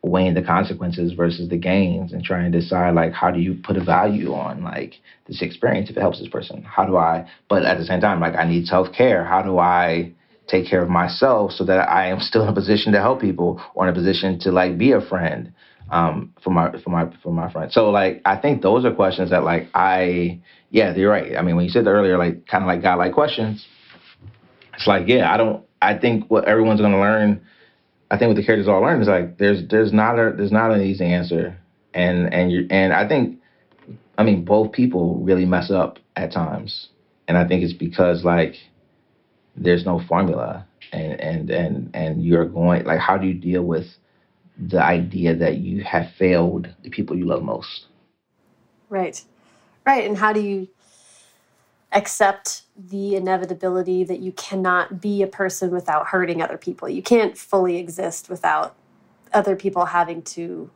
weighing the consequences versus the gains and trying to decide like how do you put a value on like this experience if it helps this person how do i but at the same time like i need self-care how do i take care of myself so that I am still in a position to help people or in a position to like be a friend um, for my for my for my friends. So like I think those are questions that like I yeah you're right. I mean when you said earlier like kind of like God like questions, it's like yeah I don't I think what everyone's gonna learn. I think what the characters all learn is like there's there's not a there's not an easy answer. And and you and I think I mean both people really mess up at times. And I think it's because like there's no formula. And and and and you're going like how do you deal with the idea that you have failed the people you love most? Right. Right. And how do you accept the inevitability that you cannot be a person without hurting other people you can't fully exist without other people having to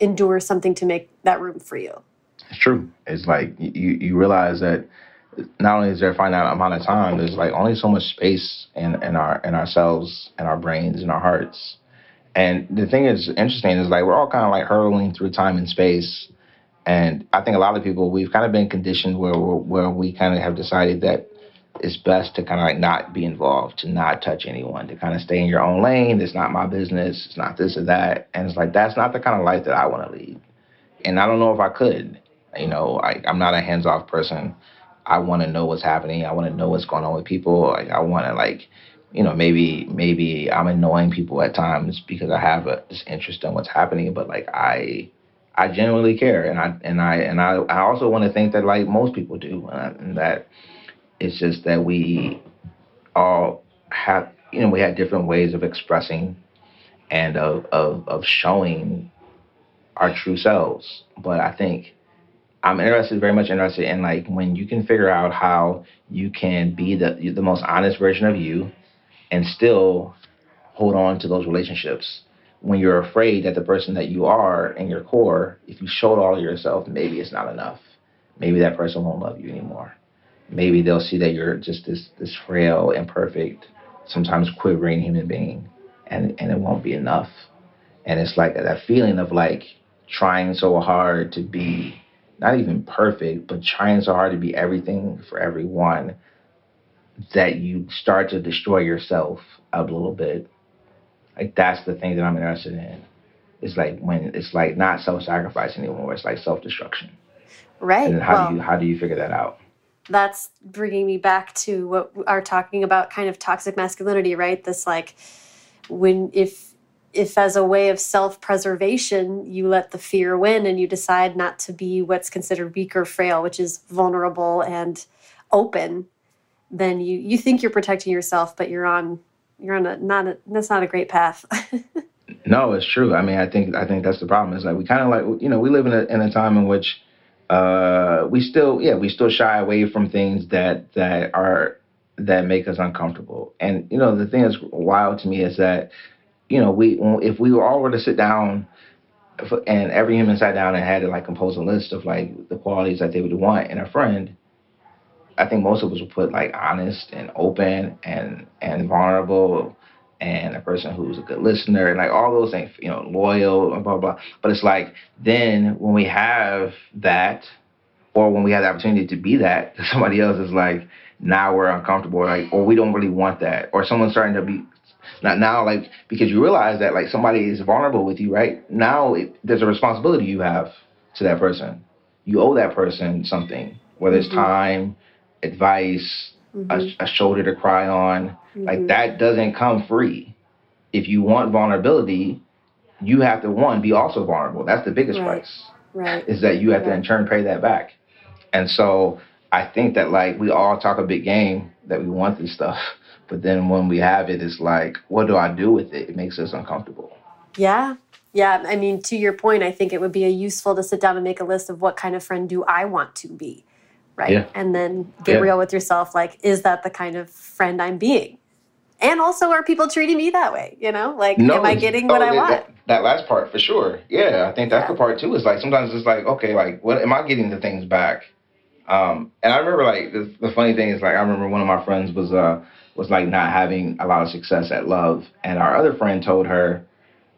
endure something to make that room for you it's true it's like you you realize that not only is there a finite amount of time, there's like only so much space in, in our in ourselves and our brains and our hearts. And the thing is interesting is like we're all kind of like hurtling through time and space. And I think a lot of people we've kind of been conditioned where where we kind of have decided that it's best to kind of like not be involved, to not touch anyone, to kind of stay in your own lane. It's not my business. It's not this or that. And it's like that's not the kind of life that I want to lead. And I don't know if I could. You know, I, I'm not a hands off person. I want to know what's happening. I want to know what's going on with people. Like, I want to like, you know, maybe maybe I'm annoying people at times because I have a, this interest in what's happening. But like I, I genuinely care, and I and I and I, I also want to think that like most people do, and, and that it's just that we all have, you know, we had different ways of expressing and of of of showing our true selves. But I think I'm interested, very much interested in like when you can figure out how you can be the the most honest version of you, and still hold on to those relationships. When you're afraid that the person that you are in your core, if you showed all of yourself, maybe it's not enough. Maybe that person won't love you anymore. Maybe they'll see that you're just this this frail, imperfect, sometimes quivering human being, and and it won't be enough. And it's like that feeling of like trying so hard to be not even perfect, but trying so hard to be everything for everyone that you start to destroy yourself a little bit. Like that's the thing that I'm interested in. It's like when it's like not self-sacrifice anymore. It's like self-destruction. Right. And how well, do you how do you figure that out? That's bringing me back to what we are talking about, kind of toxic masculinity, right? This like when if if as a way of self-preservation you let the fear win and you decide not to be what's considered weak or frail which is vulnerable and open then you you think you're protecting yourself but you're on you're on a not a that's not a great path. No it's true. I mean i think i think that's the problem. Is like we kind of like you know we live in a, in a time in which uh we still yeah we still shy away from things that that are that make us uncomfortable. And you know the thing that's wild to me is that you know, we if we all were to sit down and every human sat down and had to like compose a list of like the qualities that they would want in a friend, I think most of us would put like honest and open and and vulnerable and a person who's a good listener and like all those things, you know, loyal and blah blah. But it's like then when we have that, or when we have the opportunity to be that, somebody else is like, now we're uncomfortable, like, or we don't really want that, or someone's starting to be not now, like because you realize that like somebody is vulnerable with you, right? Now it, there's a responsibility you have to that person. You owe that person something, whether it's mm-hmm. time, advice, mm-hmm. a, a, shoulder to cry on. Mm-hmm. Like that doesn't come free. If you want vulnerability, you have to one be also vulnerable. That's the biggest right. price. Right. Is that you have to in turn pay that back. And so I think that like we all talk a big game that we want this stuff. But then when we have it, it's like, what do I do with it? It makes us uncomfortable. Yeah. Yeah. I mean, to your point, I think it would be a useful to sit down and make a list of what kind of friend do I want to be. Right. Yeah. And then get yeah. real with yourself. Like, is that the kind of friend I'm being? And also, are people treating me that way? You know, like, no, am I getting what I want? That, that, last part for sure. Yeah, I think that's yeah. the part too. Is like sometimes it's like, okay, like, what am I getting the things back? Um, and I remember like the, the funny thing is like I remember one of my friends was uh was like not having a lot of success at love. And our other friend told her,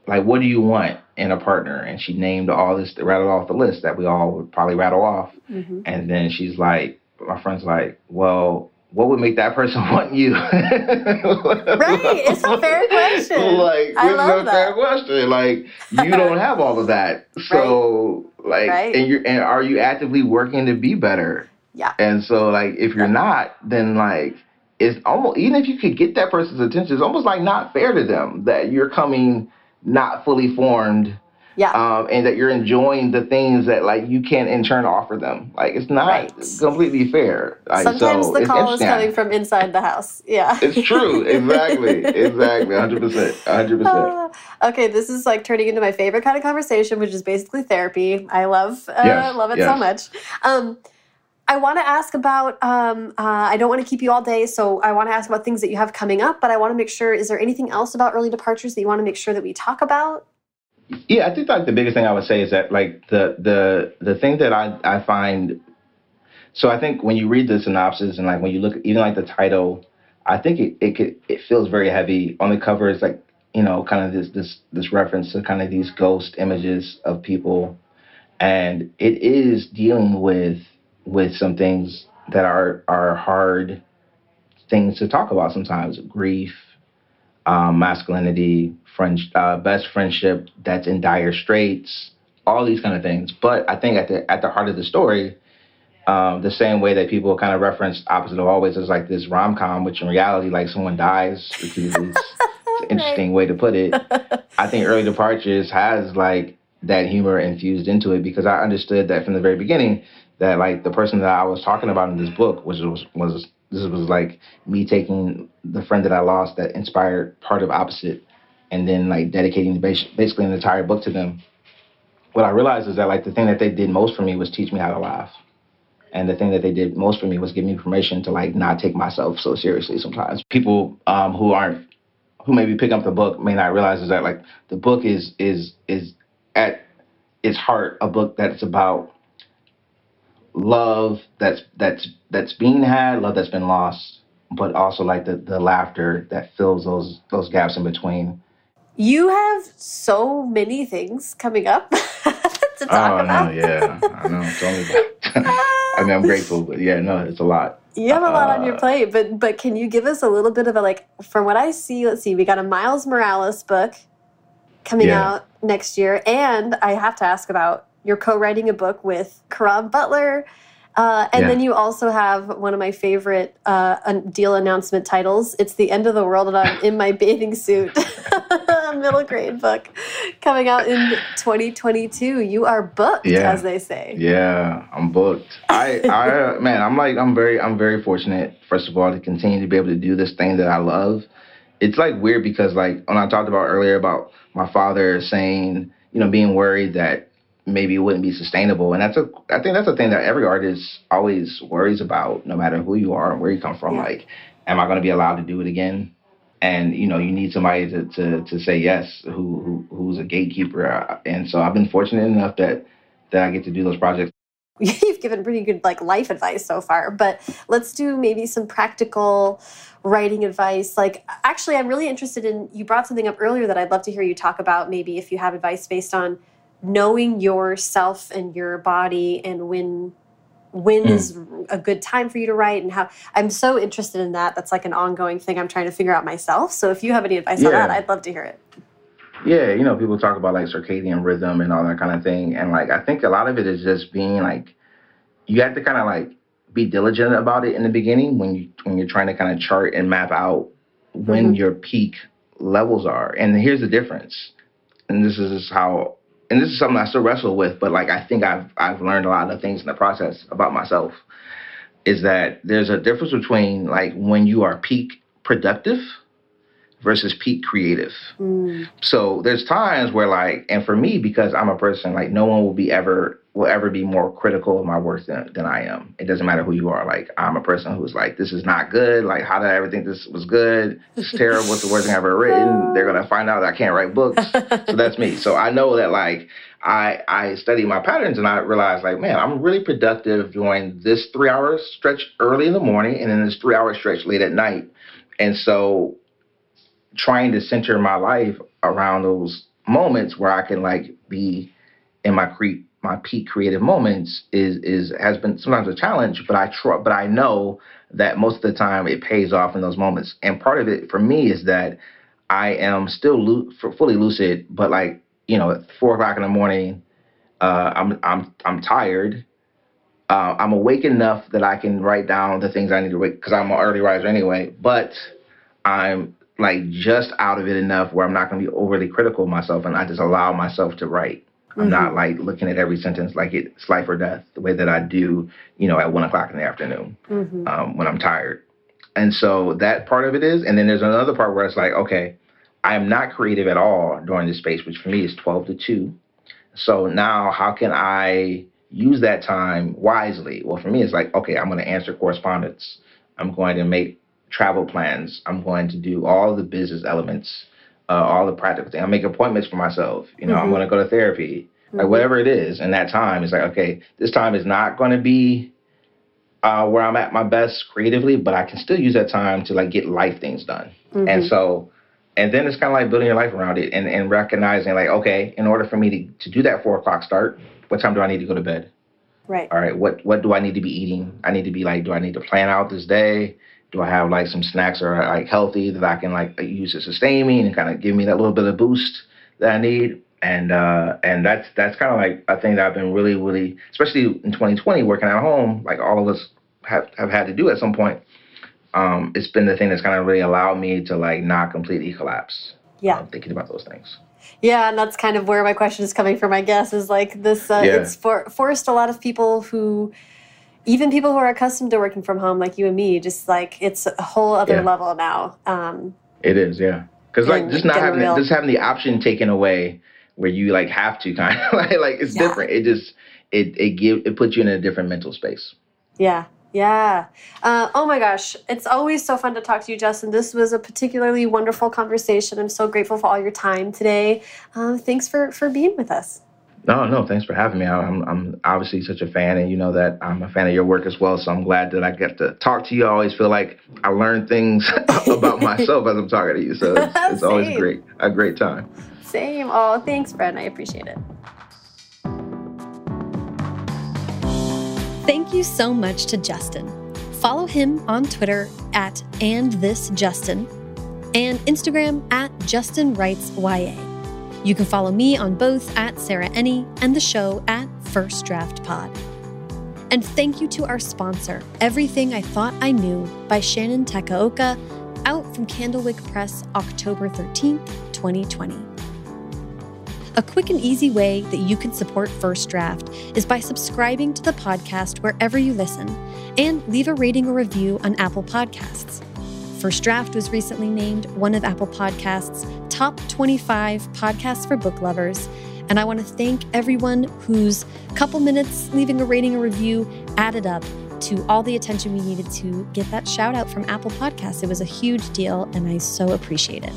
like, what do you want in a partner? And she named all this, rattled off the list that we all would probably rattle off. Mm-hmm. And then she's like, my friend's like, well, what would make that person want you? right, it's a fair question. like, I love a that. fair question. Like, you don't have all of that, so right. like, right. and you're and are you actively working to be better? Yeah. And so, like, if you're yeah. not, then like, it's almost even if you could get that person's attention, it's almost like not fair to them that you're coming not fully formed. Yeah. Um, and that you're enjoying the things that like you can in turn offer them. Like it's not right. completely fair. Like, Sometimes so the call is coming from inside the house. Yeah. It's true. Exactly. exactly. 100%. 100%. Uh, okay, this is like turning into my favorite kind of conversation, which is basically therapy. I love uh, yes. love it yes. so much. Um, I want to ask about, um, uh, I don't want to keep you all day, so I want to ask about things that you have coming up, but I want to make sure, is there anything else about early departures that you want to make sure that we talk about? Yeah, I think like the biggest thing I would say is that like the the the thing that I, I find So I think when you read the synopsis and like when you look even like the title, I think it it could, it feels very heavy. On the cover is like you know kind of this this this reference to kind of these ghost images of people, and it is dealing with with some things that are are hard things to talk about sometimes. Grief um, masculinity friend, uh, best friendship that's in dire straits all these kind of things. But i think at the at the heart of the story um, the same way that people kind of reference opposite of always as like this rom-com which in reality like someone dies repeatedly it's an interesting way to put it. I think early departures has like that humor infused into it because i understood that from the very beginning that like the person that I was talking about in this book was was was this was like me taking the friend that I lost that inspired part of opposite and then like dedicating basically an entire book to them. What I realized is that like the thing that they did most for me was teach me how to laugh. And the thing that they did most for me was give me permission to like not take myself so seriously sometimes. People um, who aren't who maybe pick up the book may not realize is that like the book is is is at its heart a book that's about love that's that's that's being had, love that's been lost, but also like the the laughter that fills those those gaps in between. You have so many things coming up to talk oh, about. No, yeah, I know. Tell me about. I mean, I'm grateful, but yeah, no, it's a lot. You have a lot uh, on your uh, plate, but but can you give us a little bit of a like? From what I see, let's see, we got a Miles Morales book coming yeah. out next year, and I have to ask about you're co-writing a book with Karan Butler. Uh, and yeah. then you also have one of my favorite uh, deal announcement titles. It's the end of the world, and I'm in my bathing suit. Middle grade book coming out in 2022. You are booked, yeah. as they say. Yeah, I'm booked. I, I, man, I'm like, I'm very, I'm very fortunate. First of all, to continue to be able to do this thing that I love. It's like weird because, like, when I talked about earlier about my father saying, you know, being worried that maybe it wouldn't be sustainable. And that's a I think that's a thing that every artist always worries about, no matter who you are and where you come from. Yeah. Like, am I going to be allowed to do it again? And you know, you need somebody to to, to say yes, who, who who's a gatekeeper. Uh, and so I've been fortunate enough that that I get to do those projects. You've given pretty good like life advice so far, but let's do maybe some practical writing advice. Like, actually, I'm really interested in. You brought something up earlier that I'd love to hear you talk about. Maybe if you have advice based on knowing yourself and your body and when when mm. is a good time for you to write and how I'm so interested in that. That's like an ongoing thing I'm trying to figure out myself. So if you have any advice yeah. on that, I'd love to hear it. Yeah, you know, people talk about like circadian rhythm and all that kind of thing. And like I think a lot of it is just being like you have to kind of like be diligent about it in the beginning when you when you're trying to kind of chart and map out when mm your peak levels are. And here's the difference. And this is how and this is something I still wrestle with, but like I think I've I've learned a lot of things in the process about myself. Is that there's a difference between like when you are peak productive versus peak creative. Mm. So there's times where like, and for me, because I'm a person like no one will be ever will ever be more critical of my work than, than I am. It doesn't matter who you are. Like I'm a person who's like, this is not good. Like how did I ever think this was good? It's terrible. It's the worst thing I've ever written. They're gonna find out that I can't write books. so that's me. So I know that like I I study my patterns and I realize like, man, I'm really productive during this three hour stretch early in the morning and then this three hour stretch late at night. And so trying to center my life around those moments where I can like be in my cre- my peak creative moments is is has been sometimes a challenge, but I try, but I know that most of the time it pays off in those moments. And part of it for me is that I am still fully lucid, but like you know, at four o'clock in the morning, uh, I'm I'm I'm tired. Uh, I'm awake enough that I can write down the things I need to write because I'm an early riser anyway. But I'm like just out of it enough where I'm not going to be overly critical of myself, and I just allow myself to write. I'm mm-hmm. not like looking at every sentence like it's life or death, the way that I do, you know, at one o'clock in the afternoon mm-hmm. um, when I'm tired. And so that part of it is, and then there's another part where it's like, okay, I am not creative at all during this space, which for me is 12 to 2. So now how can I use that time wisely? Well, for me, it's like, okay, I'm going to answer correspondence. I'm going to make travel plans. I'm going to do all the business elements uh, all the practical things. I make appointments for myself. You know, mm-hmm. I'm going to go to therapy, mm-hmm. like whatever it is. And that time is like, okay, this time is not going to be uh, where I'm at my best creatively, but I can still use that time to like get life things done. Mm-hmm. And so, and then it's kind of like building your life around it and, and recognizing like, okay, in order for me to, to do that four o'clock start, what time do I need to go to bed? Right. All right. What what do I need to be eating? I need to be like, do I need to plan out this day? Do I have like some snacks that are like healthy that I can like use to sustain me and kind of give me that little bit of boost that I need? And uh, and that's that's kind of like a thing that I've been really really, especially in 2020, working at home, like all of us have have had to do at some point. Um, it's been the thing that's kind of really allowed me to like not completely collapse. Yeah. thinking about those things. Yeah, and that's kind of where my question is coming from. I guess is like this. Uh, yeah. It's for, forced a lot of people who, even people who are accustomed to working from home, like you and me, just like it's a whole other yeah. level now. Um, it is, yeah. Because like just not having real... just having the option taken away where you like have to kind of like like it's yeah. different. It just it it give it puts you in a different mental space. Yeah, yeah. Uh, oh my gosh. It's always so fun to talk to you, Justin. This was a particularly wonderful conversation. I'm so grateful for all your time today. Uh, thanks for, for being with us. No, no, thanks for having me. I'm, I'm obviously such a fan, and you know that I'm a fan of your work as well. So I'm glad that I get to talk to you. I always feel like I learn things about myself as I'm talking to you. So it's, it's always great, a great time. Same. Oh, thanks, Brent. I appreciate it. Thank you so much to Justin. Follow him on Twitter at andthisjustin and Instagram at Justin Writes YA. You can follow me on both at Sarah Enni and the show at First Draft Pod. And thank you to our sponsor, Everything I Thought I Knew by Shannon Takaoka, out from Candlewick Press October 13th, 2020. A quick and easy way that you can support First Draft is by subscribing to the podcast wherever you listen and leave a rating or review on Apple Podcasts. First Draft was recently named one of Apple Podcasts' top 25 podcasts for book lovers. And I want to thank everyone whose couple minutes leaving a rating or review added up to all the attention we needed to get that shout out from Apple Podcasts. It was a huge deal, and I so appreciate it.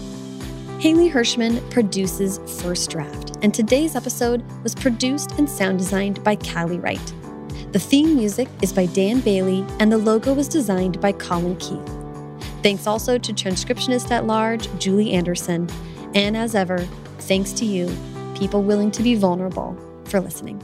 Haley Hirschman produces First Draft, and today's episode was produced and sound designed by Callie Wright. The theme music is by Dan Bailey, and the logo was designed by Colin Keith. Thanks also to transcriptionist at large Julie Anderson, and as ever, thanks to you, people willing to be vulnerable, for listening.